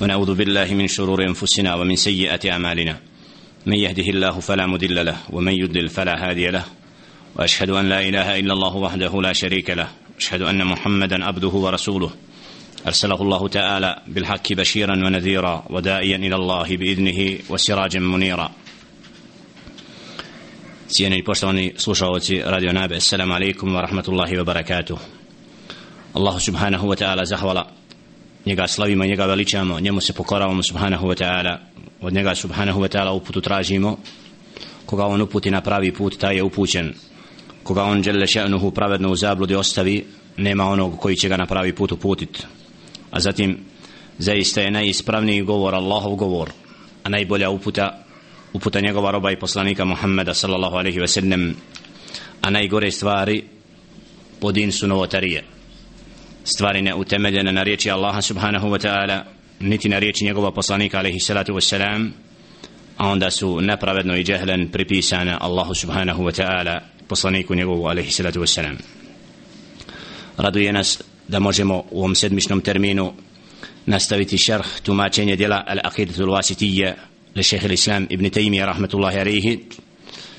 ونعوذ بالله من شرور أنفسنا ومن سيئات أعمالنا. من يهده الله فلا مضل له ومن يضلل فلا هادي له. وأشهد أن لا إله إلا الله وحده لا شريك له. أشهد أن محمدا عبده ورسوله. أرسله الله تعالى بالحق بشيرا ونذيرا وداعيا إلى الله بإذنه وسراجا منيرا. Cijeni poštovani slušalci Radio Nabe, assalamu alaikum wa rahmatullahi wa barakatuh. Allahu subhanahu wa ta'ala njega slavimo, njega veličamo, njemu se pokoravamo subhanahu wa ta'ala, od njega subhanahu wa ta'ala uputu tražimo, koga on uputi na pravi put, taj je upućen, koga on žele še'nuhu pravedno u zabludi ostavi, nema onog koji će ga na pravi put uputit. A zatim, zaista je najispravniji govor, Allahov govor, a najbolja uputa, uputa njegova roba i poslanika Muhammeda sallallahu alaihi wa sallam, a najgore stvari, podin su novotarije stvari ne utemeljene na riječi Allaha subhanahu wa ta'ala niti na riječi njegova poslanika alaihi salatu wa salam a onda su nepravedno i džehlen pripisane Allahu subhanahu wa ta'ala poslaniku njegovu alaihi salatu wa salam. Raduje nas da možemo u ovom sedmičnom terminu nastaviti šerh tumačenje djela al-aqidatu al-wasitija le šehe l-islam ibn Taymiyyah rahmatullahi alaihi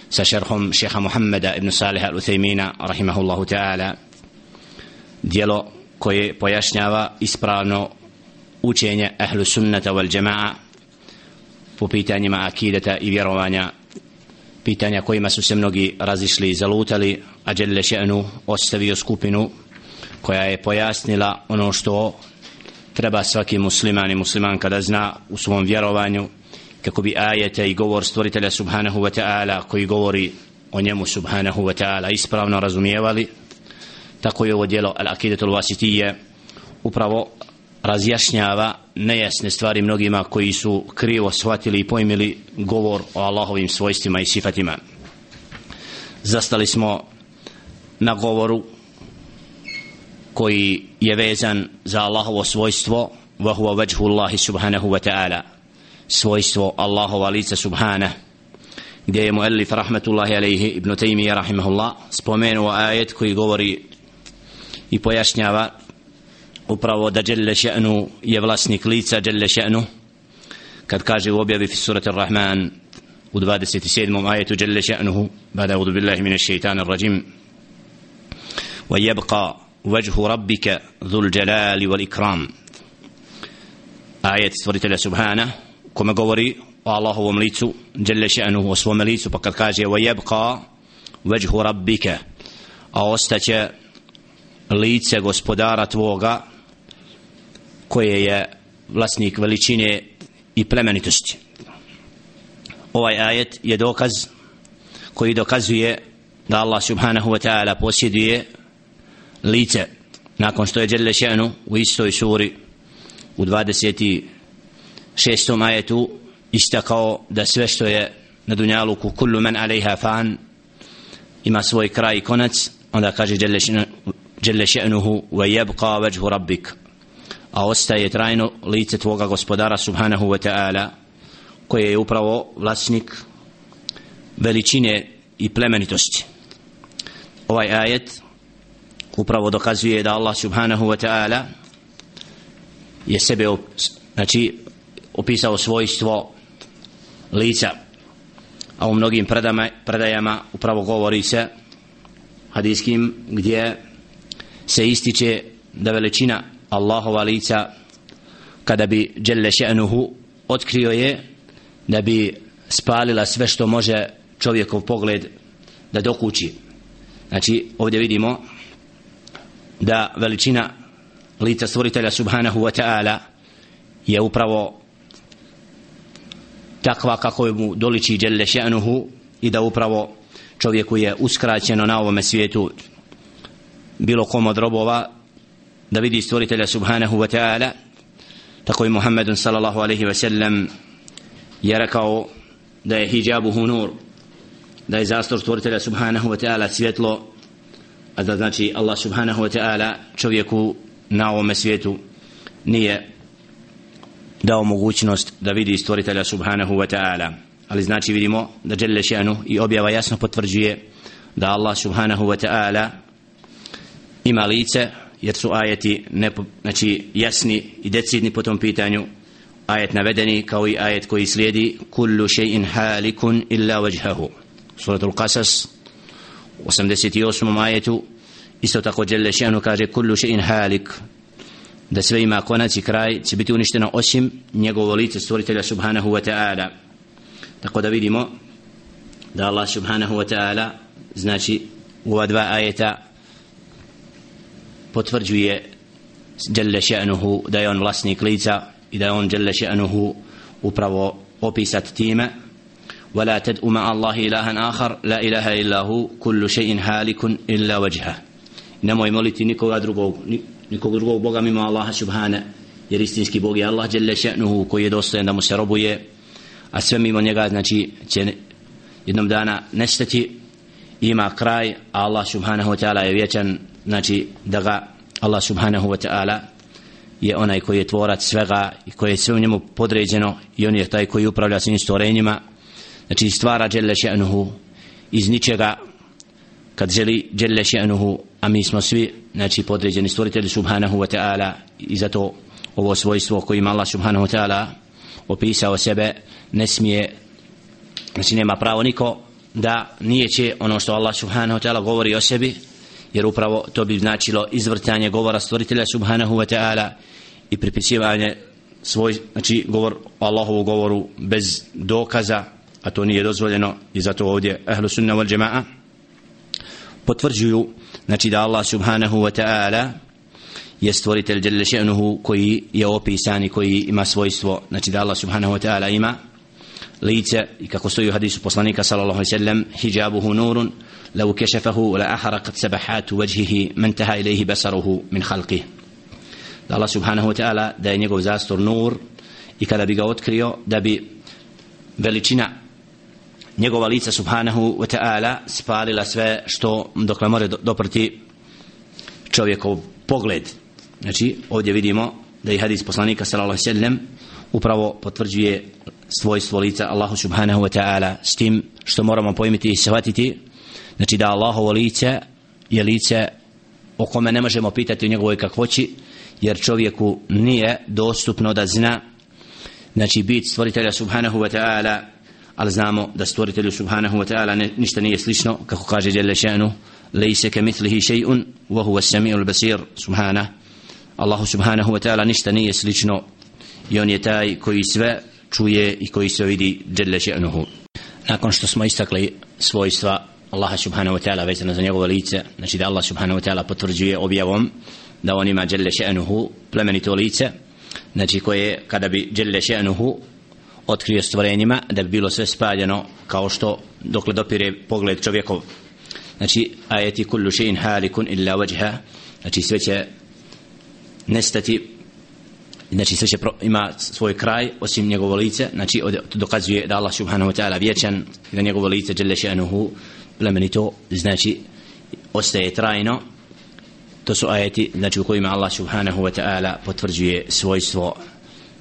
sa šerhom šeha Muhammeda ibn Salih al-Uthaymina rahimahullahu ta'ala. Djelo koje pojašnjava ispravno učenje ahlu sunnata wal jama'a po pitanjima akideta i vjerovanja pitanja kojima su se mnogi razišli i zalutali a Đelle še'nu ostavio skupinu koja je pojasnila ono što treba svaki musliman i muslimanka da zna u svom vjerovanju kako bi ajete i govor stvoritelja subhanahu wa ta'ala koji govori o njemu subhanahu wa ta'ala ispravno razumijevali tako je ovo dijelo Al-Akidatul Vasitije upravo razjašnjava nejasne stvari mnogima koji su krivo shvatili i pojmili govor o Allahovim svojstvima i sifatima. Zastali smo na govoru koji je vezan za Allahovo svojstvo wa huwa vajhu Allahi subhanahu wa ta'ala svojstvo Allahova lica subhana gdje je muallif rahmatullahi alaihi ibn Taymiyyah rahimahullah spomenuo ajet koji govori i pojašnjava upravo da Jelle še'nu je vlasnik lica Jelle še'nu kad kaže u objavi surat ar-Rahman u 27. ajetu Jelle še'nuhu bada udu billahi min šeitan ar-rajim wa yabqa vajhu rabbika dhul jalali wal ikram ajet stvoritelja subhana kome govori o Allahovom licu Jelle še'nuhu o svom licu pa kad kaže wa yabqa vajhu rabbika a ostaće lice gospodara tvoga koje je vlasnik veličine i plemenitosti ovaj ajet je dokaz koji dokazuje da Allah subhanahu wa ta'ala posjeduje lice nakon što je Đerle še'nu u istoj suri u 26. ajetu istakao da sve što je na dunjaluku kullu men alejha fan ima svoj kraj i konac onda kaže Đerle جل شأنه ويبقى وجه ربك a ostaje trajno lice tvoga gospodara subhanahu wa ta'ala koje je upravo vlasnik veličine i plemenitosti ovaj ajet upravo dokazuje da Allah subhanahu wa ta'ala je sebe znači opisao svojstvo lica a u mnogim predama, predajama upravo govori se hadijskim gdje se ističe da veličina Allahova lica kada bi Đelle še'nuhu otkrio je da bi spalila sve što može čovjekov pogled da dokući. Znači ovdje vidimo da veličina lica stvoritelja subhanahu wa ta'ala je upravo takva kako mu doliči Đelle še'nuhu i da upravo čovjeku je uskraćeno na ovome svijetu bilo kom od robova da vidi stvoritelja subhanahu wa ta'ala. Tako i Muhammedun sallallahu alaihi wa sallam je rekao da je hijabuhu nur da je zastor stvoritelja subhanahu wa ta'ala svjetlo a da znači Allah subhanahu wa ta'ala čovjeku na ovome svijetu nije dao mogućnost da vidi stvoritelja subhanahu wa ta'ala. Ali znači vidimo da Đelle šanu i objava jasno potvrđuje da Allah subhanahu wa ta'ala ima lice jer su ajeti ne, znači jasni i decidni po tom pitanju. Ajet navedeni kao i ajet koji slijedi kullu shay'in halikun illa wajhahu. Suratul qasas 88. ajetu isto tako dželle šanu kaže kullu shay'in halik. Da sve ima konac i kraj će biti uništeno osim njegovo lice stvoritelja subhanahu wa ta'ala. Tako da vidimo da Allah subhanahu wa ta'ala znači u ova dva ajeta potvrđuje dželle šanuhu da je on vlasnik lica i da je on dželle šanuhu upravo opisat time ولا تدعو مع الله إلها آخر لا إله إلا هو كل شيء هالك إلا وجهه nemoj moliti nikoga drugog nikog drugog Boga mimo Allaha subhana jer istinski Bog je Allah dželle še'nuhu koji je dostojan da mu se robuje a sve mimo njega znači će jednom dana nestati ima kraj a Allah subhanahu wa ta'ala je vječan znači da ga Allah subhanahu wa ta'ala je onaj koji je tvorac svega i koji je sve u njemu podređeno i on je taj koji upravlja svim stvorenjima. Znači stvara dželle še'nuhu iz ničega. Kad želi dželle še'nuhu a mi smo svi znači podređeni stvoritelji subhanahu wa ta'ala i zato ovo svojstvo kojim ima Allah subhanahu wa ta'ala opisao sebe ne smije znači nema pravo niko da nije će ono što Allah subhanahu wa ta'ala govori o sebi jer upravo to bi značilo izvrtanje govora stvoritelja subhanahu wa ta'ala i pripisivanje svoj znači govor Allahovu govoru bez dokaza a to nije dozvoljeno i zato ovdje ahlu sunna wal jama'a potvrđuju znači da Allah subhanahu wa ta'ala je stvoritelj jalla še'nuhu koji je opisan i koji ima svojstvo znači da Allah subhanahu wa ta'ala ima lice i kako stoji u hadisu poslanika sallallahu alejhi ve sellem hijabuhu nurun law kashafahu la ahraqat sabahat wajhihi man taha ilayhi basaruhu min khalqihi da Allah subhanahu wa ta'ala da je njegov zastor nur i kada bi ga otkrio da bi veličina njegova lica subhanahu wa ta'ala spalila sve što dok ne more doprti čovjekov pogled. Znači ovdje vidimo da je hadis poslanika sallallahu alejhi ve sellem upravo potvrđuje svojstvo lica Allahu subhanahu wa ta'ala s tim što moramo pojmiti i shvatiti znači da Allahovo lice je lice o kome ne možemo pitati o njegovoj kakvoći jer čovjeku nije dostupno da zna znači bit stvoritelja subhanahu wa ta'ala ali znamo da stvoritelju subhanahu wa ta'ala ništa nije slično kako kaže Jelle še'nu lejse ke mitlihi še'un wa huwa sami'u al-basir subhana. Allahu subhanahu wa ta'ala ništa nije slično i on je taj koji sve čuje i koji se vidi dželle še'nuhu. Nakon što smo istakli svojstva Allaha subhanahu wa ta'ala vezano za njegovo lice znači da Allah subhanahu wa ta'ala potvrđuje objavom da on ima dželle še'nuhu plemenito lice znači koje kada bi dželle še'nuhu otkrio stvorenjima da bi bilo sve spaljeno kao što dokle dopire pogled čovjekov. Znači ajeti kullu še'in halikun illa vajha znači sve će nestati znači sve će pro, ima svoj kraj osim njegovo lice. Znači dokazuje da Allah subhanahu wa ta'ala vječan da njegovo lice jelle še'nuhu plemenito znači ostaje trajno. To su ajeti znači u kojima Allah subhanahu wa ta'ala potvrđuje svojstvo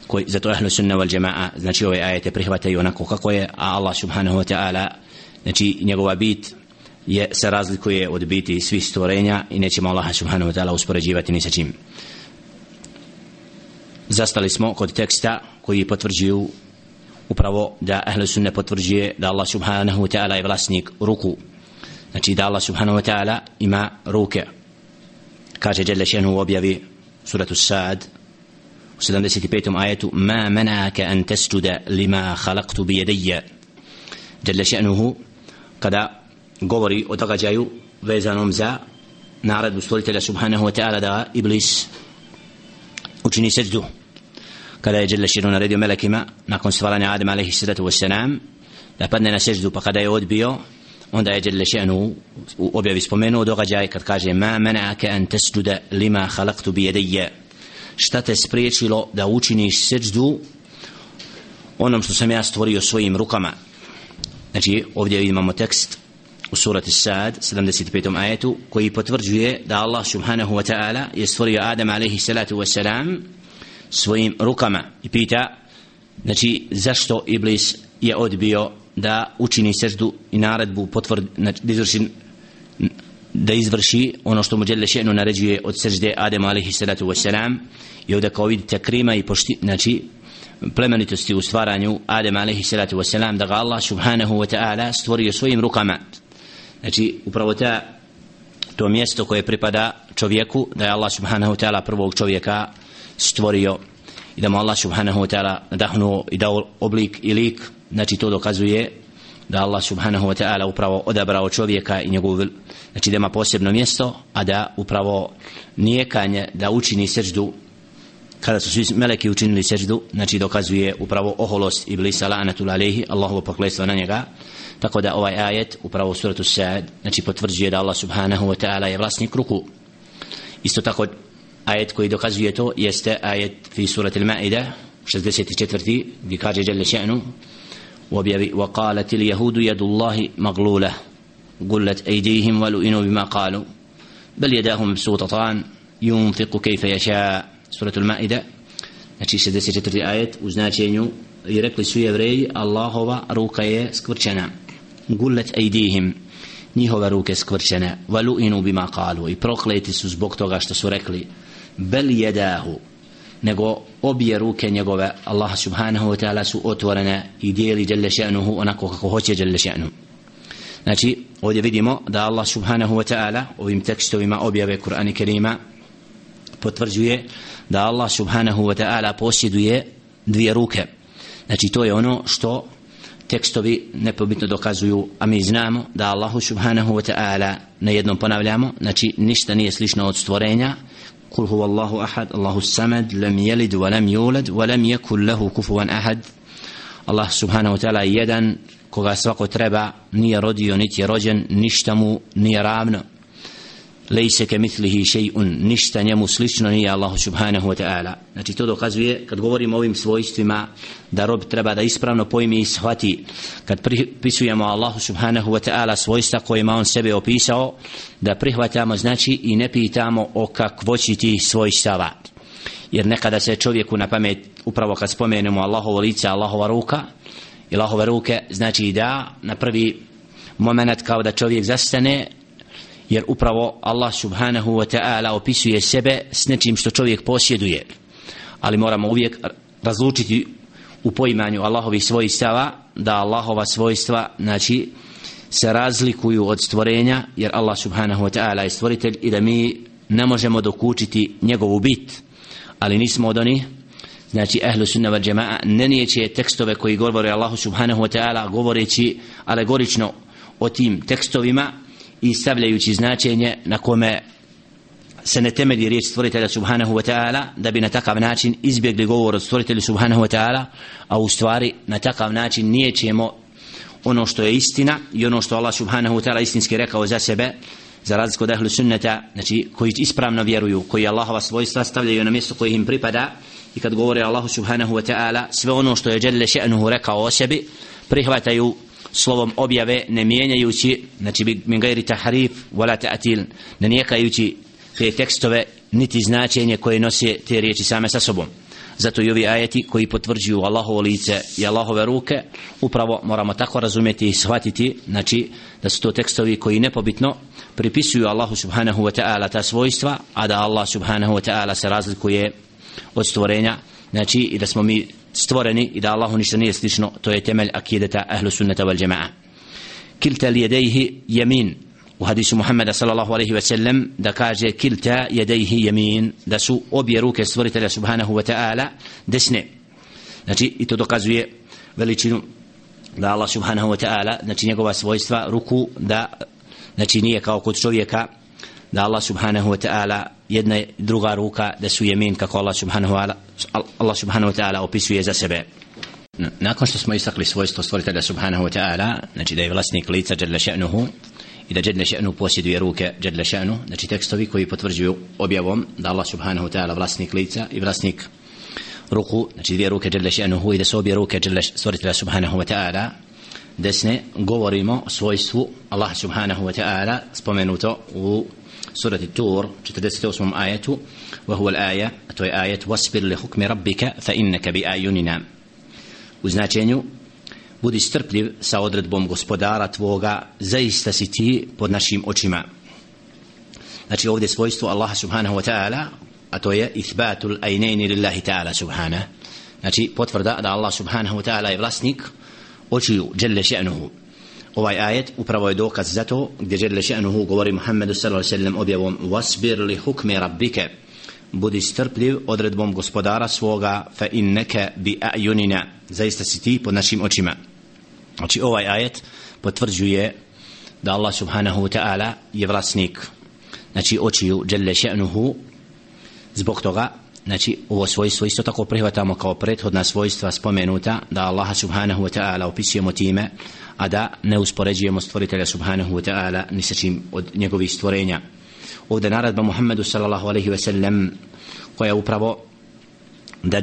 koji zato ahlu sunna wal jamaa znači ove ajete prihvataju onako kako je a Allah subhanahu wa ta'ala znači njegova bit je se razlikuje od biti svih stvorenja i nećemo Allah subhanahu wa ta'ala uspoređivati ni sa čim zastali smo kod teksta koji potvrđuju upravo da ahle sunne potvrđuje da Allah subhanahu wa ta'ala je vlasnik ruku. Znači da Allah subhanahu wa ta'ala ima ruke. Kaže Jelle šenu u objavi suratu Sad u 75. ajetu ma menaka an tesjuda lima khalaqtu bi jedija Jelle šenuhu kada govori o događaju vezanom za naredbu stvoritelja subhanahu wa ta'ala da iblis učini seđdu kada je Jelle šenu naredio melekima nakon stvaranja Adama alaihi sallatu wassalam da padne na seždu pa kada je odbio onda je Jelle še'nu u objavi spomenuo događaj kad kaže ma mena'ake an tasjuda lima khalaqtu bi yadayya šta te spriječilo da učiniš seždu onom što sam ja stvorio svojim rukama znači ovdje imamo tekst u surati Sad 75. ajetu koji potvrđuje da Allah subhanahu wa ta'ala je stvorio Adam alaihi salatu wa salam svojim rukama i pita znači zašto Iblis je odbio da učini seždu i naredbu potvrd, znači, da izvrši da izvrši ono što mu Đele Še'nu naređuje od sežde Adema alaihi salatu wasalam i ovdje kao vidite krima i pošti, znači plemenitosti u stvaranju Adem alaihi salatu wasalam da ga Allah subhanahu wa ta'ala stvorio svojim rukama. Znači upravo ta to mjesto koje pripada čovjeku da je Allah subhanahu wa ta'ala prvog čovjeka stvorio i da mu Allah subhanahu wa ta'ala nadahnuo i dao oblik i lik znači to dokazuje da Allah subhanahu wa ta'ala upravo odabrao čovjeka i njegov znači da ima posebno mjesto a da upravo nijekanje da učini seždu. Kada su svi meleki učinili seždu znači dokazuje upravo oholost iblisa la'anatul alaihi Allahovo pokletstvo na njega. Tako da ovaj ajet upravo u suratu Sa'ad znači potvrđuje da Allah subhanahu wa ta'ala je vlasnik ruku. Isto tako ajet koji dokazuje to jeste ajet fi surati al-Ma'ida 64. gdje kaže Jalla še'nu وقالت اليهود يد الله مغلولة قلت أيديهم ولئنوا بما قالوا بل يداهم مبسوطتان ينفق كيف يشاء سورة المائدة znači 64. ajet u značenju i rekli su jevreji Allahova ruka je skvrčena gullet ejdihim njihove ruke skvrčene valuinu bima kalu i prokleti su zbog toga što su rekli bel jedahu. Nego obje ruke njegove Allah subhanahu wa ta'ala su otvorene i dijeli djelle še'nuhu onako kako hoće djelle še'nu. Znači ovdje vidimo da Allah subhanahu wa ta'ala ovim tekstovima objave Kur'ana Kerima potvrđuje da Allah subhanahu wa ta'ala posjeduje dvije ruke. Znači to je ono što tekstovi nepobitno dokazuju a mi znamo da Allah subhanahu wa ta'ala na jednom ponavljamo znači ništa nije slično od stvorenja قل هو الله أحد الله السمد لم يلد ولم يولد ولم يكن له كفوا أحد الله سبحانه وتعالى يدا koga svako treba nije rodio niti je rođen ništa mu nije ravno lejse ke mitlihi še'un ništa njemu slično nije Allahu subhanahu wa ta'ala. Znači to dokazuje kad govorimo o ovim svojstvima da rob treba da ispravno pojmi i shvati. Kad pripisujemo Allahu subhanahu wa ta'ala svojstva kojima on sebe opisao da prihvatamo znači i ne pitamo o kakvoći tih svojstava. Jer nekada se čovjeku na pamet upravo kad spomenemo Allahovo lice Allahova ruka i Allahove ruke znači da na prvi moment kao da čovjek zastane jer upravo Allah subhanahu wa ta'ala opisuje sebe s nečim što čovjek posjeduje. Ali moramo uvijek razlučiti u poimanju Allahovih svojstava da Allahova svojstva znači se razlikuju od stvorenja jer Allah subhanahu wa ta'ala je stvoritelj i da mi ne možemo dokučiti njegovu bit. Ali nismo od onih znači ehlu sunna wal jama'a ne nijeće tekstove koji govore Allahu subhanahu wa ta'ala govoreći alegorično o tim tekstovima i stavljajući značenje na kome se ne temelji riječ stvoritelja subhanahu wa ta'ala da bi na takav način izbjegli govor od stvoritelja subhanahu wa ta'ala a u stvari na takav način nije ćemo ono što je istina i ono što Allah subhanahu wa ta'ala istinski rekao za sebe za razliku od ahlu sunneta znači koji ispravno vjeruju koji Allahova svojstva stavljaju na mjesto koje im pripada i kad govore Allahu subhanahu wa ta'ala sve ono što je Jelle še'nuhu rekao o sebi prihvataju slovom objave ne mijenjajući znači bi min gajri tahrif wala ta'til ne nijekajući te tekstove niti značenje koje nose te riječi same sa sobom. Zato i ovi ajeti koji potvrđuju Allahovo lice i Allahove ruke upravo moramo tako razumjeti i shvatiti znači da su to tekstovi koji nepobitno pripisuju Allahu subhanahu wa ta'ala ta svojstva a da Allah subhanahu wa ta'ala se razlikuje od stvorenja znači i da smo mi stvoreni i da Allahu ništa nije slično to je temelj akideta ahlu sunnata wal jama'a. Kilta li jedejhi jemin u hadisu Muhammeda sallallahu alaihi ve sellem da kaže kilta jedejhi jemin da su obje ruke stvoritelja subhanahu wa ta'ala desne. Znači i to dokazuje veličinu da Allah subhanahu wa ta'ala znači njegova svojstva ruku da znači nije kao kod čovjeka da Allah subhanahu wa ta'ala jedna i druga ruka da su jemin kako Allah subhanahu wa ta'ala Allah subhanahu wa ta'ala opisuje za sebe. Nakon što smo istakli svojstvo stvoritelja subhanahu wa ta'ala znači da je vlasnik lica jadla še'nuhu i da jadla še'nu posjeduje ruke jadla še'nu znači tekstovi koji potvrđuju objavom da Allah subhanahu wa ta'ala vlasnik lica i vlasnik ruku znači dvije ruke jadla še'nuhu i da su obje ruke jadla stvoritelja subhanahu wa ta'ala desne govorimo o svojstvu Allah subhanahu wa ta'ala spomenuto u سورة التور 48 آية وهو الآية أتوي آية واصبر لحكم ربك فإنك بآيوننا وزناčenju budi strpljiv sa odredbom gospodara tvoga zaista si ti pod našim očima znači ovdje svojstvo Allaha subhanahu wa ta'ala a to je ithbatul ajnejni lillahi ta'ala subhanahu znači potvrda da Allah subhanahu wa ta'ala je vlasnik očiju dželle še'nuhu ovaj ajet upravo je dokaz za to gdje dželle še'nuhu govori Muhammedu sallallahu sallam objavom wasbir li hukme rabbike. Budi strpljiv odredbom gospodara svoga fa inneke bi a'yunina. Zaista si ti pod našim očima. Znači ovaj ajet potvrđuje da Allah subhanahu wa ta'ala je vlasnik. Znači očiju dželle še'nuhu zbog toga znači ovo svojstvo isto tako prihvatamo kao prethodna svojstva spomenuta da Allah subhanahu wa ta'ala opisujemo time a da ne uspoređujemo stvoritelja subhanahu wa ta'ala ni sa čim od njegovih stvorenja. Ovdje naradba Muhammedu sallallahu alaihi wa sallam koja upravo da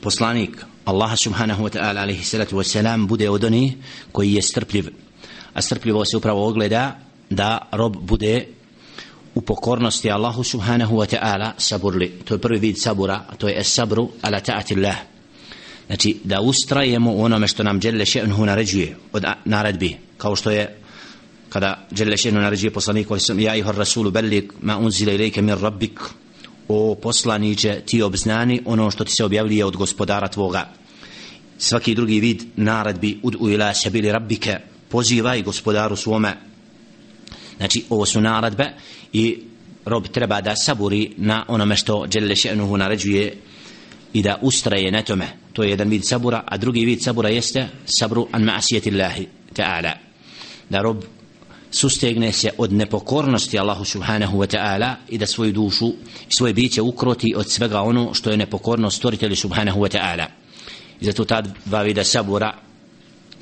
poslanik Allaha subhanahu wa ta'ala alaihi salatu wa salam bude od onih koji je strpljiv. A strpljivo se upravo ogleda da rob bude u pokornosti Allahu subhanahu wa ta'ala saburli. To je prvi vid sabura, to je es sabru ala ta'ati Allah. Znači, da ustrajemo u onome što nam Đelle še'nuhu naređuje od naredbi, kao što je kada Đelle še'nuhu naređuje poslaniku, ja ihor rasulu bellik, ma unzile ilike mir rabbik, o poslaniće ti obznani ono što ti se objavljuje od gospodara tvoga. Svaki drugi vid naredbi ud u ila sebili rabbike, pozivaj gospodaru svome. Znači, ovo su naredbe i rob treba da saburi na onome što Đelele še'nuhu naređuje i da ustraje na tome. To je jedan vid sabura, a drugi vid sabura jeste sabru an ma'asijeti Allahi ta'ala. Da rob sustegne se od nepokornosti Allahu subhanahu wa ta'ala i da svoju dušu i svoje biće ukroti od svega ono što je nepokornost stvoritelju subhanahu wa ta'ala. I zato ta dva vida sabura,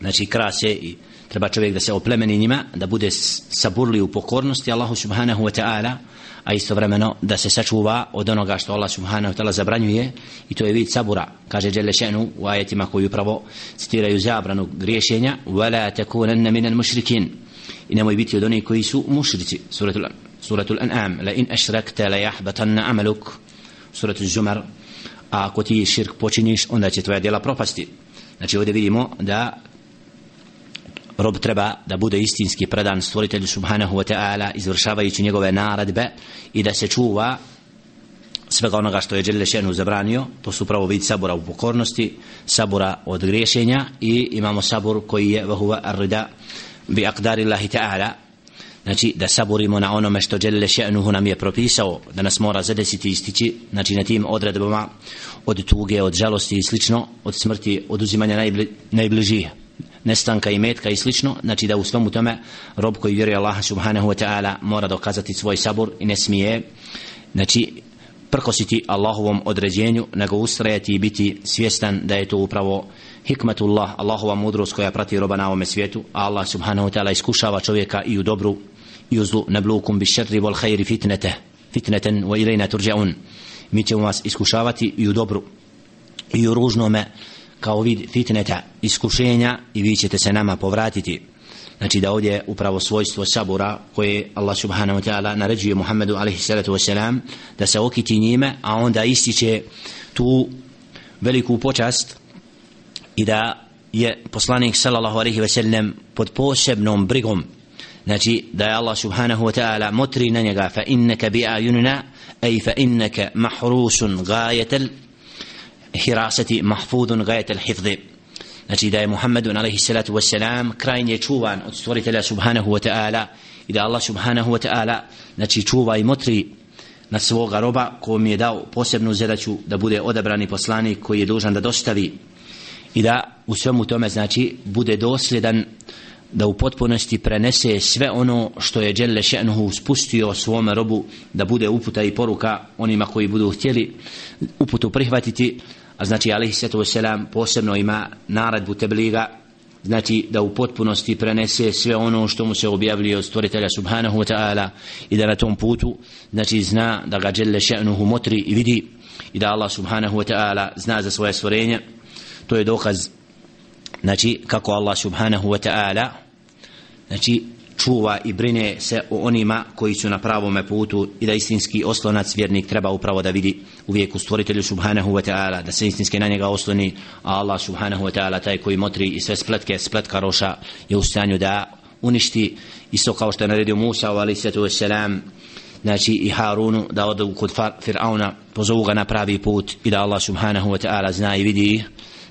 znači krase i treba čovjek da se oplemeni njima, da bude saburli u pokornosti Allahu subhanahu wa ta'ala, a istovremeno da se sačuva od onoga što Allah subhanahu wa ta'ala zabranjuje i to je vid sabura, kaže Đelešenu u ajetima koji upravo citiraju zabranu griješenja وَلَا تَكُونَنَّ مِنَ الْمُشْرِكِينَ i nemoj biti od onih koji su mušrici suratul, suratul an'am la in ashrakta la yahbatanna amaluk suratul zumar a ako ti širk počiniš onda će tvoja djela propasti znači ovdje vidimo da rob treba da bude istinski predan stvoritelju subhanahu wa ta'ala izvršavajući njegove naredbe i da se čuva svega onoga što je Đelle Šenu zabranio. To su pravo vid sabora u pokornosti sabora od griješenja i imamo sabor koji je vahuva arrida bi akdari Allahi ta'ala. Znači da saborimo na onome što Đelle Šenuhu nam je propisao da nas mora zadesiti istići znači na tim odredbama od tuge, od žalosti i slično od smrti, oduzimanja najbli, najbližih nestanka i metka i slično, znači da u svom tome rob koji vjeruje Allaha subhanahu wa ta'ala mora dokazati svoj sabor i ne smije znači prkositi Allahovom određenju nego ustrajati i biti svjestan da je to upravo hikmetullah, Allahova mudrost koja prati roba na ovome svijetu a Allah subhanahu wa ta'ala iskušava čovjeka i u dobru i u zlu. Neblukum bi šerri vol hajri fitnete fitneten wa ilajna turđaun mi ćemo vas iskušavati i u dobru i u ružnome kao vid fitneta iskušenja i vi ćete se nama povratiti. Znači da ovdje upravo svojstvo sabura koje Allah subhanahu wa ta'ala naređuje Muhammedu alaihi salatu da se okiti njime a onda ističe tu veliku počast i da je poslanik sallallahu alaihi wa sallam pod posebnom brigom. Znači da je Allah subhanahu wa ta'ala motri na njega fa innaka bi ajunina ej fa innaka mahrusun gajetel hirasati mahfudun gajet al hifzi znači da je Muhammedun alaihi salatu wassalam krajnje čuvan od stvoritelja subhanahu wa ta'ala i da Allah subhanahu wa ta'ala znači čuva i motri na svoga roba kojom je dao posebnu zadaću da bude odabrani poslanik koji je dužan da dostavi i da u svemu tome znači bude dosljedan da u potpunosti prenese sve ono što je Đelle še'nuhu spustio svome robu da bude uputa i poruka onima koji budu htjeli uputu prihvatiti a znači alihi sallatu wasalam posebno ima naradbu tebliga znači da u potpunosti prenese sve ono što mu se objavljuje od stvoritelja subhanahu wa ta'ala i da na tom putu znači zna da ga djelle še'nuhu motri i vidi i da Allah subhanahu wa ta'ala zna za svoje stvorenje. To je dokaz znači kako Allah subhanahu wa ta'ala znači čuva i brine se o onima koji su na pravome putu i da istinski oslonac vjernik treba upravo da vidi uvijek u stvoritelju subhanahu wa ta'ala da se istinski na njega osloni a Allah subhanahu wa ta'ala taj koji motri i sve spletke spletka roša je u stanju da uništi. Isto kao što je naredio Musa ali se tu znači i Harunu da odu kod Fir'auna pozovu ga na pravi put i da Allah subhanahu wa ta'ala zna i vidi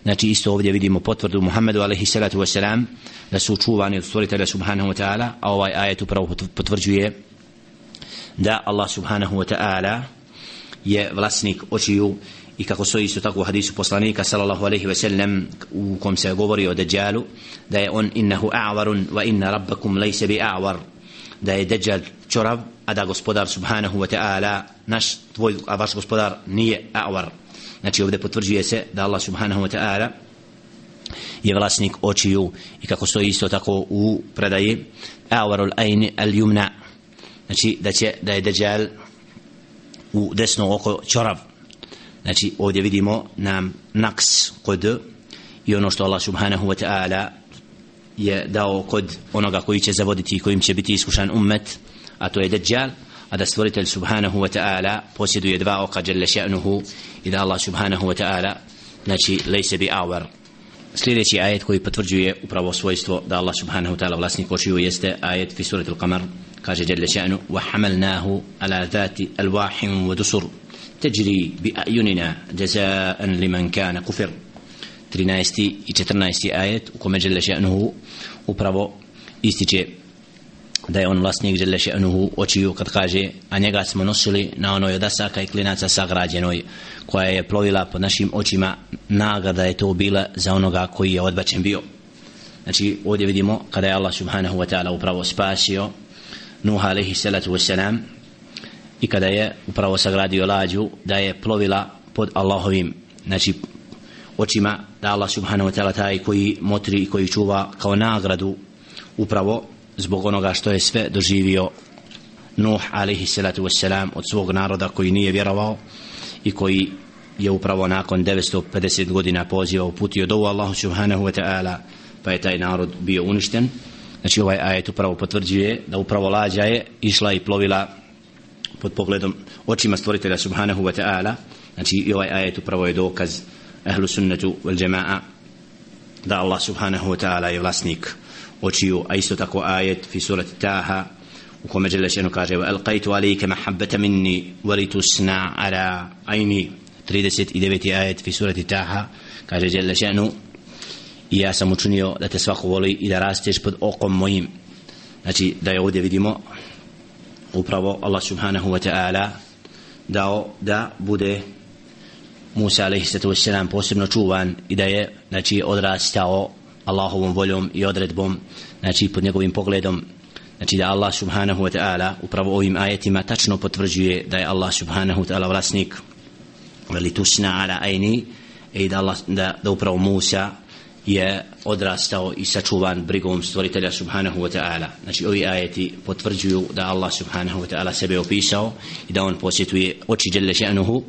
znači isto ovdje vidimo potvrdu Muhammedu alaihi salatu wasalam da su čuvani od stvoritelja subhanahu wa ta'ala a ovaj ajet upravo potvrđuje da Allah subhanahu wa ta'ala je vlasnik očiju i kako stoji isto tako u hadisu poslanika sallallahu alaihi ve sellem u kom se govori o Dajjalu da je on innahu a'varun wa inna rabbakum lejse bi a'var da je Dajjal čorav a da gospodar subhanahu wa ta'ala naš tvoj a vaš gospodar nije a'var znači ovdje potvrđuje se da Allah subhanahu wa ta'ala je vlasnik očiju i kako stoji isto tako u predaji awarul ajni al yumna znači da će da je Dajjal u desno oko čorav znači ovdje vidimo nam naks kod i ono što Allah subhanahu wa ta'ala je dao kod onoga koji će zavoditi i kojim će biti iskušan ummet a to je Dajjal a da stvoritelj subhanahu wa ta'ala posjeduje dva oka jelle še'nuhu i da Allah subhanahu wa ta'ala znači lejse bi awar sljedeći ajet koji potvrđuje upravo svojstvo da Allah subhanahu wa ta'ala vlasnik očiju jeste ajet fi suratul qamar kaže jelle še'nu wa hamalnahu ala dhati alwahim wa dusur تجري بأعيننا جزاء لمن كان كفر 13 i 14 ajet u kome žele še'nuhu upravo ističe da je on vlasnik žele še'nuhu očiju kad kaže a njega smo nosili na onoj odasaka i klinaca sagrađenoj koja je plovila pod našim očima. Nagrada je to bila za onoga koji je odbačen bio. Znači ovdje vidimo kada je Allah subhanahu wa ta'ala upravo spasio Nuh alaihi salatu wasalam i kada je upravo sagradio lađu da je plovila pod Allahovim znači očima da Allah subhanahu wa ta'ala taj koji motri i koji čuva kao nagradu upravo zbog onoga što je sve doživio Nuh alaihi salatu wassalam od svog naroda koji nije vjerovao i koji je upravo nakon 950 godina poziva uputio do Allahu subhanahu wa ta'ala pa je taj narod bio uništen. Znači ovaj ajet upravo potvrđuje da upravo lađa je išla i plovila pod pogledom očima stvoritelja subhanahu wa ta'ala. Znači i ovaj ajet upravo je dokaz ehlu sunnetu wal jama'a da Allah subhanahu wa ta'ala je vlasnik očiju a isto tako ajet fi surati Taha u kome Đelešenu kaže wa alqaitu alike mahabbata minni walitu sna ala ajni 39. ajet fi surati Taha kaže Đelešenu i ja sam učinio da te svako voli i da rasteš pod okom mojim znači da je ovdje vidimo upravo Allah subhanahu wa ta'ala dao da bude Musa alaihi sallatu wassalam posebno čuvan i da je znači odrastao Allahovom voljom i odredbom znači pod njegovim pogledom. Znači da Allah subhanahu wa ta'ala upravo ovim ajetima tačno potvrđuje da je Allah subhanahu wa ta'ala vlasnik. Veli tusna ala ajni i da, Allah, da, da upravo Musa je odrastao i sačuvan brigom stvoritelja subhanahu wa ta'ala. Znači ovi ajeti potvrđuju da Allah subhanahu wa ta'ala sebe opisao i da on posjetuje oči djelle še'nuhu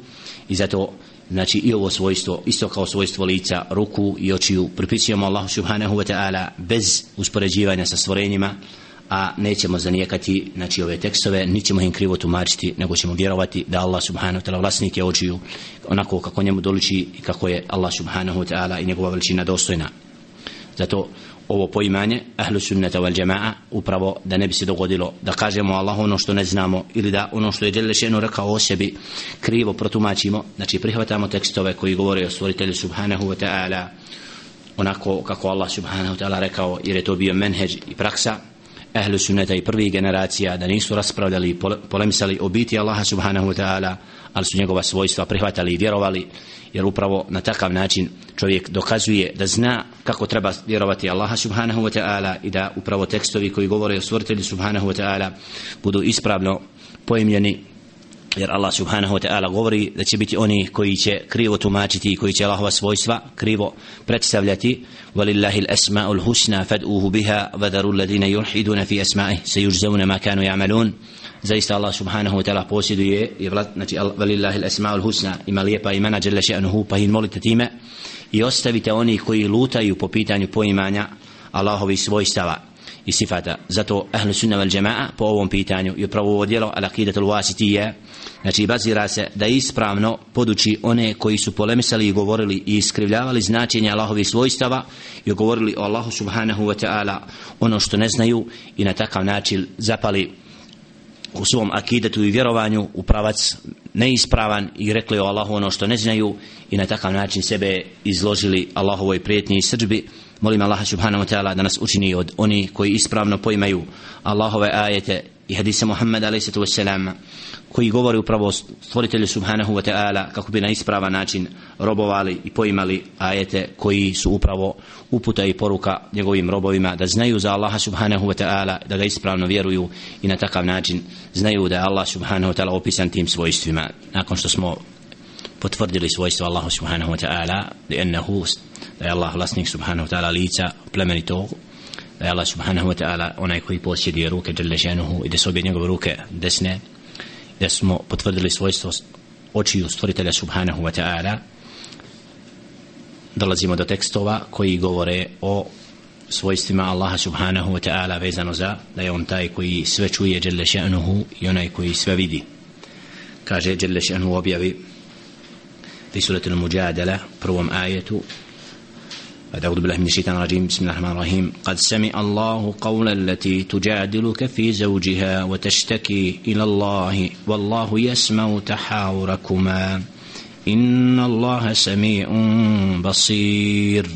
i zato znači i ovo svojstvo isto kao svojstvo lica ruku i očiju pripisujemo Allahu subhanahu wa ta'ala bez uspoređivanja sa stvorenjima a nećemo zanijekati znači ove tekstove nićemo im krivo tumačiti nego ćemo vjerovati da Allah subhanahu wa ta'ala vlasnik je očiju onako kako njemu doliči i kako je Allah subhanahu wa ta'ala i njegova veličina dostojna. Zato ovo poimanje ahlu sunnata wal jama'a upravo da ne bi se dogodilo da kažemo Allah ono što ne znamo ili da ono što je Đelešenu rekao o sebi krivo protumačimo. Znači prihvatamo tekstove koji govore o stvoritelju subhanahu wa ta'ala onako kako Allah subhanahu wa ta'ala rekao jer je to bio menheđ i praksa. Ahlu sunneta i prvih generacija da nisu raspravljali i polemisali o biti Allaha subhanahu wa ta'ala ali su njegova svojstva prihvatali i vjerovali jer upravo na takav način čovjek dokazuje da zna kako treba vjerovati Allaha subhanahu wa ta'ala i da upravo tekstovi koji govore o stvoritelju subhanahu wa ta'ala budu ispravno poimljeni jer Allah subhanahu wa ta'ala govori da će biti oni koji će krivo tumačiti i koji će Allahova svojstva krivo predstavljati. Walillahi al-asma'ul husna fad'uhu biha wa daru alladhina yulhiduna fi asma'ihi sayujzawna ma kanu ya'malun zaista Allah subhanahu wa ta'ala posjeduje i znači velillahi al-asma'ul husna ima lijepa imena jalla še'nuhu pa ih molite time i ostavite oni koji lutaju po pitanju poimanja Allahovi svojstava i sifata. Zato ahlu sunna wal jamaa po ovom pitanju i upravo ovo djelo al aqidatul wasitiyya znači bazira se da ispravno poduči one koji su polemisali i govorili i iskrivljavali značenje Allahovi svojstava i govorili o Allahu subhanahu wa ta'ala ono što ne znaju i na takav način zapali u svom akidetu i vjerovanju u pravac neispravan i rekli o Allahu ono što ne znaju i na takav način sebe izložili Allahovoj prijetnji i srđbi molim Allaha subhanahu wa ta'ala da nas učini od oni koji ispravno poimaju Allahove ajete i hadise Muhammed a.s koji govori upravo stvoritelju subhanahu wa ta'ala kako bi na ispravan način robovali i poimali ajete koji su upravo uputa i poruka njegovim robovima da znaju za Allaha subhanahu wa ta'ala da ga ispravno vjeruju i na takav način znaju da je Allah subhanahu wa ta'ala opisan tim svojstvima. Nakon što smo potvrdili svojstvo Allahu subhanahu wa ta'ala da je da je Allah vlasnik subhanahu wa ta'ala lica plemenitog da je Allah subhanahu wa ta'ala onaj koji posjeduje ruke dželešenuhu i da su obje njegove ruke desne da smo potvrdili svojstvo očiju stvoritelja subhanahu wa ta'ala. Dolazimo do tekstova koji govore o svojstvima Allaha subhanahu wa ta'ala vezano za da je on taj koji sve čuje jelle še'nuhu i onaj koji sve vidi. Kaže jelle še'nuhu objavi في سورة المجادلة بروم آية أعوذ بالله من الشيطان الرجيم. بسم الله الرحمن الرحيم. قد سمع الله قول التي تجادلك في زوجها وتشتكي إلى الله والله يسمع تحاوركما. إن الله سميع بصير.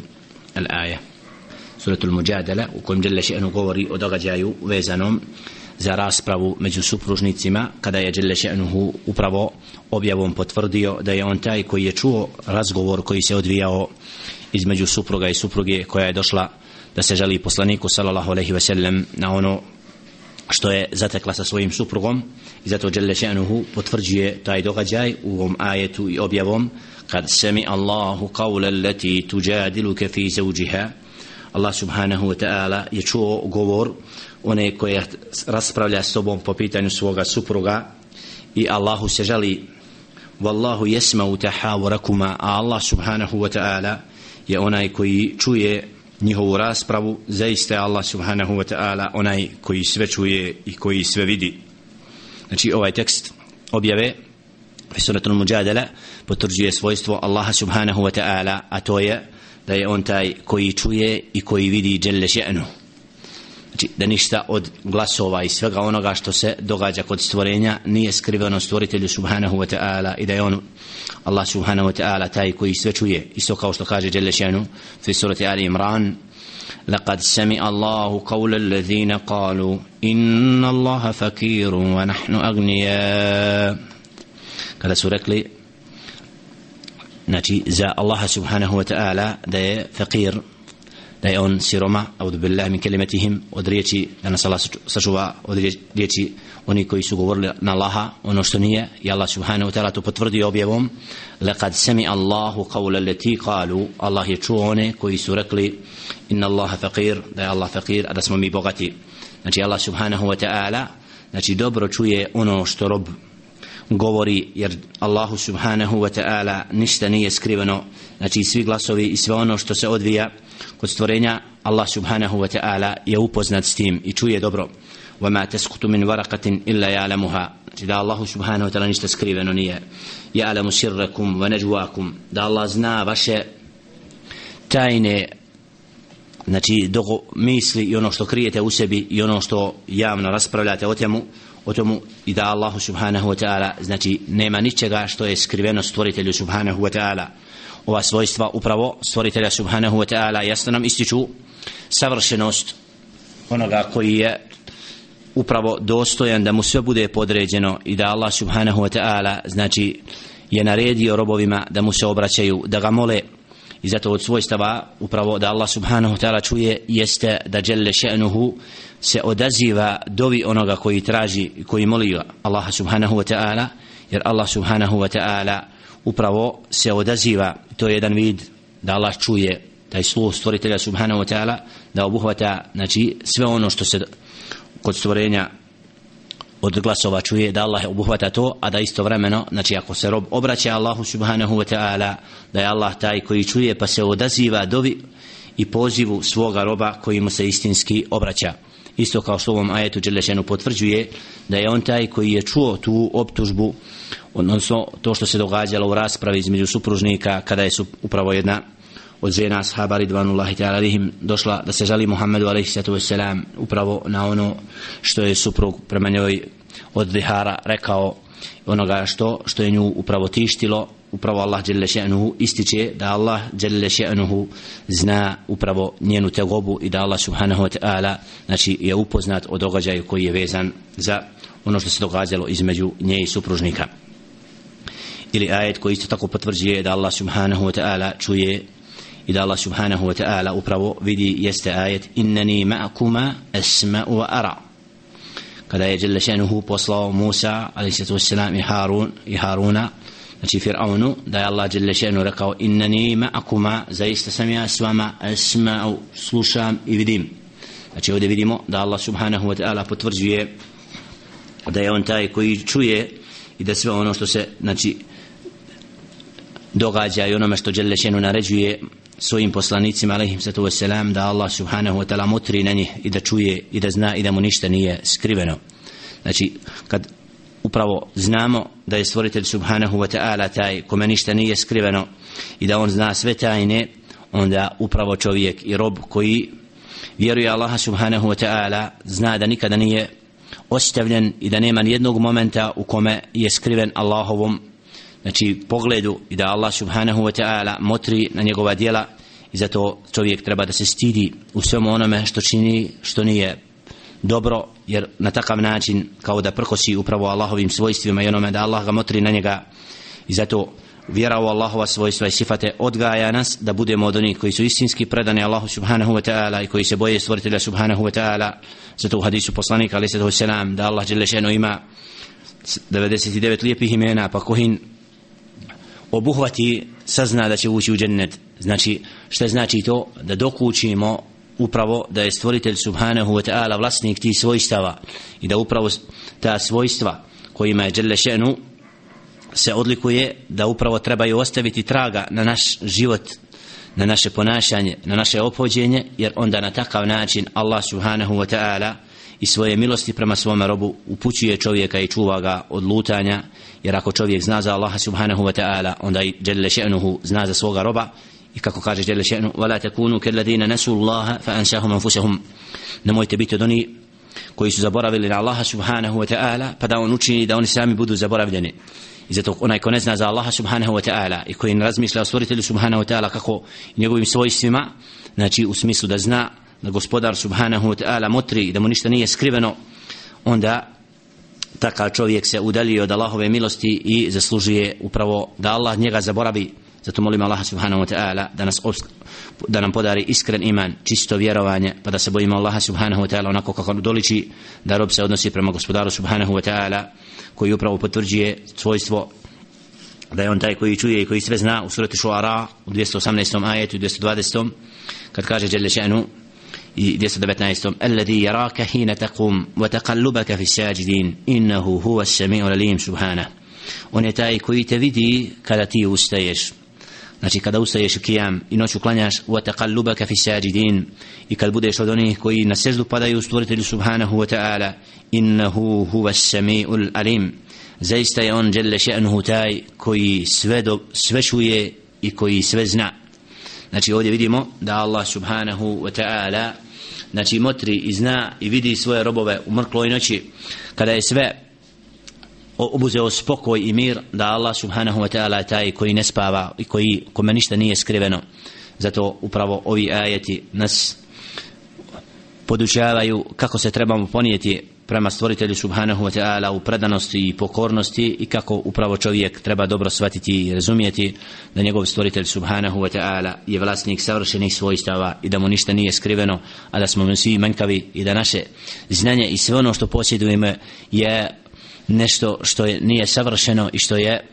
الآية. سورة المجادلة. وكم جل شأنه قوري ودغجايو ويزانهم za raspravu među supružnicima kada je Đele Še'nuhu upravo objavom potvrdio da je on taj koji je čuo razgovor koji se odvijao između supruga i supruge koja je došla da se želi poslaniku sallallahu alejhi ve sellem na ono što je zatekla sa svojim suprugom i zato dželle Še'nuhu potvrđuje taj događaj u ovom ajetu i objavom kad semi Allahu qawla allati tujadiluka fi zawjiha Allah subhanahu wa ta'ala je čuo govor one koje raspravlja s tobom po pitanju svoga supruga i Allahu se žali Wallahu jesma'u tahawurakuma a Allah subhanahu wa ta'ala je onaj koji čuje njihovu raspravu zaista je Allah subhanahu wa ta'ala onaj koji sve čuje i koji sve vidi. Znači ovaj tekst objave fi suratul Mujadala potvrđuje svojstvo Allaha subhanahu wa ta'ala a to je da je on taj koji čuje i koji vidi dželle še'nu. Znači da ništa od glasova i svega onoga što se događa kod stvorenja nije skriveno stvoritelju subhanahu wa ta'ala i da je on الله سبحانه وتعالى تايكو يسوچوي يسو كاو شتو كاجي جل شانو في سورة آل عمران لقد سمع الله قول الذين قالوا إن الله فقير ونحن أغنياء كلا سورة لي نتي زا الله سبحانه وتعالى ده فقير da je on siroma aud billahi min kelimatihim od riječi da nas Allah sačuva od riječi oni koji su govorili na Allaha ono što nije. I Allah subhanahu wa ta'ala to potvrdio objavom. Laqad sami Allahu qawla leti qalu. Allah je čuo one koji su rekli inna Allaha faqir da je Allah faqir a da smo mi bogati. Znači Allah subhanahu wa ta'ala znači dobro čuje ono što rob govori jer Allahu subhanahu wa ta'ala ništa nije skriveno. Znači svi glasovi i sve ono što se odvija kod stvorenja Allah subhanahu wa ta'ala je upoznat s tim i čuje dobro وما تسقط من ورقة إلا يعلمها da Allahu subhanahu wa ta'ala ništa skriveno nije ya'lamu sirrakum wa najwakum da Allah zna vaše tajne znači dogo misli i ono što krijete u sebi i ono što javno raspravljate o temu o tomu i da Allahu subhanahu wa ta'ala znači nema ničega što je skriveno stvoritelju subhanahu wa ta'ala ova svojstva upravo stvoritelja subhanahu wa ta'ala jasno nam ističu savršenost onoga koji je upravo dostojan da mu sve bude podređeno i da Allah subhanahu wa ta'ala znači je naredio robovima da mu se obraćaju da ga mole. I zato od svojstava upravo da Allah subhanahu wa ta'ala čuje jeste da jelle še'nuhu se odaziva dovi onoga koji traži koji moli Allah subhanahu wa ta'ala jer Allah subhanahu wa ta'ala upravo se odaziva. To je jedan vid da Allah čuje taj sluh stvoritelja subhanahu wa ta'ala da obuhvata znači sve ono što se kod stvorenja od glasova čuje da Allah obuhvata to a da istovremeno znači ako se rob obraća Allahu subhanahu wa ta'ala da je Allah taj koji čuje pa se odaziva dovi i pozivu svoga roba koji mu se istinski obraća. Isto kao što u ovom ajetu Đelešenu potvrđuje da je on taj koji je čuo tu optužbu odnosno to što se događalo u raspravi između supružnika kada je su upravo jedna od žena ashaba ridvanullahi ta'ala došla da se žali Muhammedu alaihi sallatu wasalam upravo na ono što je suprug prema njoj od dihara rekao onoga što što je nju upravo tištilo. Upravo Allah dželle še'nuhu ističe da Allah dželle še'nuhu zna upravo njenu tegobu i da Allah subhanahu wa ta'ala znači je upoznat o događaju koji je vezan za ono što se događalo između nje i supružnika. Ili ajet koji isto tako potvrđuje da Allah subhanahu wa ta'ala čuje i da Allah subhanahu wa ta'ala upravo vidi jeste ajet innani ma'kuma asma'u wa ara kada je Jelle še'nuhu poslao Musa alaihissalatu wassalam i Harun i Haruna znači Fir'aunu da je Allah Jelle Šenuhu rekao innani ma'kuma zaista sam ja s vama asma'u slušam i vidim. Znači ovdje vidimo da Allah subhanahu wa ta'ala potvrđuje da je on taj koji čuje i da sve ono što se znači događa i onome što Đelešenu naređuje svojim poslanicima alaihim sato wasalam da Allah subhanahu wa ta'ala mutri na njih i da čuje i da zna i da mu ništa nije skriveno. Znači kad upravo znamo da je stvoritelj subhanahu wa ta'ala taj kome ništa nije skriveno i da on zna sve tajne onda upravo čovjek i rob koji vjeruje Allaha subhanahu wa ta'ala zna da nikada nije ostavljen i da nema nijednog momenta u kome je skriven Allahovom znači pogledu i da Allah subhanahu wa ta'ala motri na njegova dijela i zato čovjek treba da se stidi u svemu onome što čini što nije dobro jer na takav način kao da prkosi upravo Allahovim svojstvima i onome da Allah ga motri na njega i zato vjera u Allahova svojstva i sifate odgaja nas da budemo od onih koji su istinski predani Allahu subhanahu wa ta'ala i koji se boje stvoritelja subhanahu wa ta'ala. Zato u hadisu poslanika ali selam da Allah ima 99 lijepih imena pa kohin obuhvati sazna da će ući u džennet. Znači što znači to? Da dok učimo upravo da je stvoritelj subhanahu wa ta'ala vlasnik tih svojstava i da upravo ta svojstva kojima je dželle se odlikuje da upravo trebaju ostaviti traga na naš život na naše ponašanje, na naše opođenje jer onda na takav način Allah subhanahu wa ta'ala i svoje milosti prema svome robu upućuje čovjeka i čuva ga od lutanja jer ako čovjek zna za Allaha subhanahu wa ta'ala onda i djelle še'nuhu zna za svoga roba i kako kaže djelle še'nu وَلَا تَكُونُوا كَلَّذِينَ نَسُوا اللَّهَ فَأَنْشَاهُمْ أَنفُسَهُمْ nemojte biti od oni koji su zaboravili na Allaha subhanahu wa ta'ala pa da on učini da oni sami budu zaboravljeni i zato onaj ko ne zna za Allaha subhanahu wa ta'ala i koji ne razmišlja o stvoritelju subhanahu wa ta'ala kako njegovim svojstvima znači u smislu da zna da gospodar subhanahu wa ta'ala motri i da mu ništa nije skriveno onda takav čovjek se udalio od Allahove milosti i zaslužuje upravo da Allah njega zaboravi. Zato molim Allaha subhanahu wa ta'ala da nas da nam podari iskren iman čisto vjerovanje pa da se bojimo Allaha subhanahu wa ta'ala onako kako doliči da rob se odnosi prema gospodaru subhanahu wa ta'ala koji upravo potvrđuje svojstvo da je on taj koji čuje i koji sve zna u surati Šuara u 218. ajetu i 220. kad kaže Jelle še'nu i 219. Alladhi yaraka hina taqum wa taqallubaka fi sajidin innahu huwa as-sami'u alim subhana. On je taj koji te vidi kada ti ustaješ. Znači kada ustaješ u kijam i noću klanjaš wa taqallubaka fi sajidin i kad budeš od onih koji na seždu padaju stvoritelju subhanahu wa ta'ala innahu huwa sami'ul alim Zaista je on jelle še'nuhu taj koji sve, do, sve čuje i koji sve zna. Znači ovdje vidimo da Allah subhanahu wa ta'ala znači motri i zna i vidi svoje robove u mrkloj noći kada je sve obuzeo spokoj i mir da Allah subhanahu wa ta'ala taj koji ne spava i koji kome ništa nije skriveno zato upravo ovi ajeti nas podučavaju kako se trebamo ponijeti prema stvoritelju subhanahu wa ta'ala u predanosti i pokornosti i kako upravo čovjek treba dobro shvatiti i razumijeti da njegov stvoritelj subhanahu wa ta'ala je vlasnik savršenih svojstava i da mu ništa nije skriveno a da smo mi svi manjkavi i da naše znanje i sve ono što posjedujemo je nešto što je, nije savršeno i što je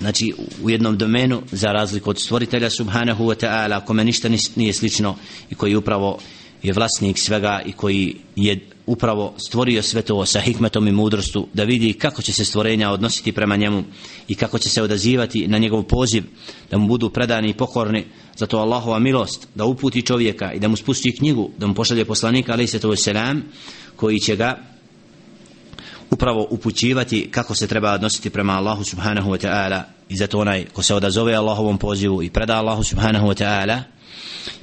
znači u jednom domenu za razliku od stvoritelja subhanahu wa ta'ala kome ništa nije slično i koji upravo je vlasnik svega i koji je upravo stvorio sve to sa hikmetom i mudrostu da vidi kako će se stvorenja odnositi prema njemu i kako će se odazivati na njegov poziv da mu budu predani i pokorni. Zato Allahova milost da uputi čovjeka i da mu spusti knjigu da mu pošalje poslanika ali se to selam koji će ga upravo upućivati kako se treba odnositi prema Allahu subhanahu wa ta'ala. I zato onaj ko se odazove Allahovom pozivu i preda Allahu subhanahu wa ta'ala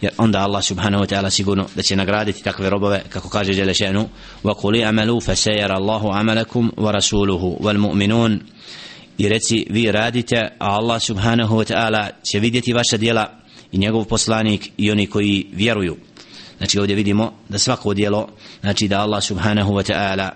jer onda Allah subhanahu wa ta'ala sigurno da će nagraditi takve robove kako kaže Đelešenu wa أَمَلُوا فَسَيَرَ اللَّهُ عَمَلَكُمْ Allahu amalakum wa rasuluhu wal mu'minun. I reci vi radite a Allah subhanahu wa ta'ala će vidjeti vaša djela i njegov poslanik i oni koji vjeruju. Znači ovdje vidimo da svako djelo znači da Allah subhanahu wa ta'ala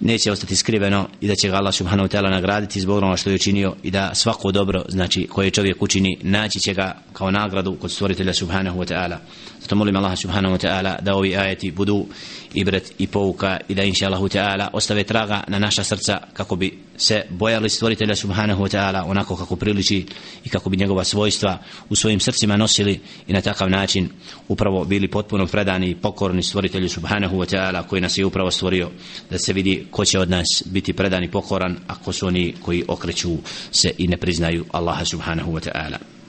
neće ostati skriveno i da će ga Allah subhanahu wa ta'ala nagraditi zbog onoga što je učinio i da svako dobro znači koje čovjek učini naći će ga kao nagradu kod stvoritelja subhanahu wa ta'ala. Zato molim Allah subhanahu wa ta'ala da ovi ajeti budu ibret i pouka i da inša Allahu ta'ala ostave traga na naša srca kako bi se bojali stvoritelja subhanahu wa ta'ala onako kako priliči i kako bi njegova svojstva u svojim srcima nosili i na takav način upravo bili potpuno predani i pokorni stvoritelju subhanahu wa ta'ala koji nas je upravo stvorio da se vidi ko će od nas biti predan i pokoran ako su oni koji okreću se i ne priznaju Allaha subhanahu wa ta'ala.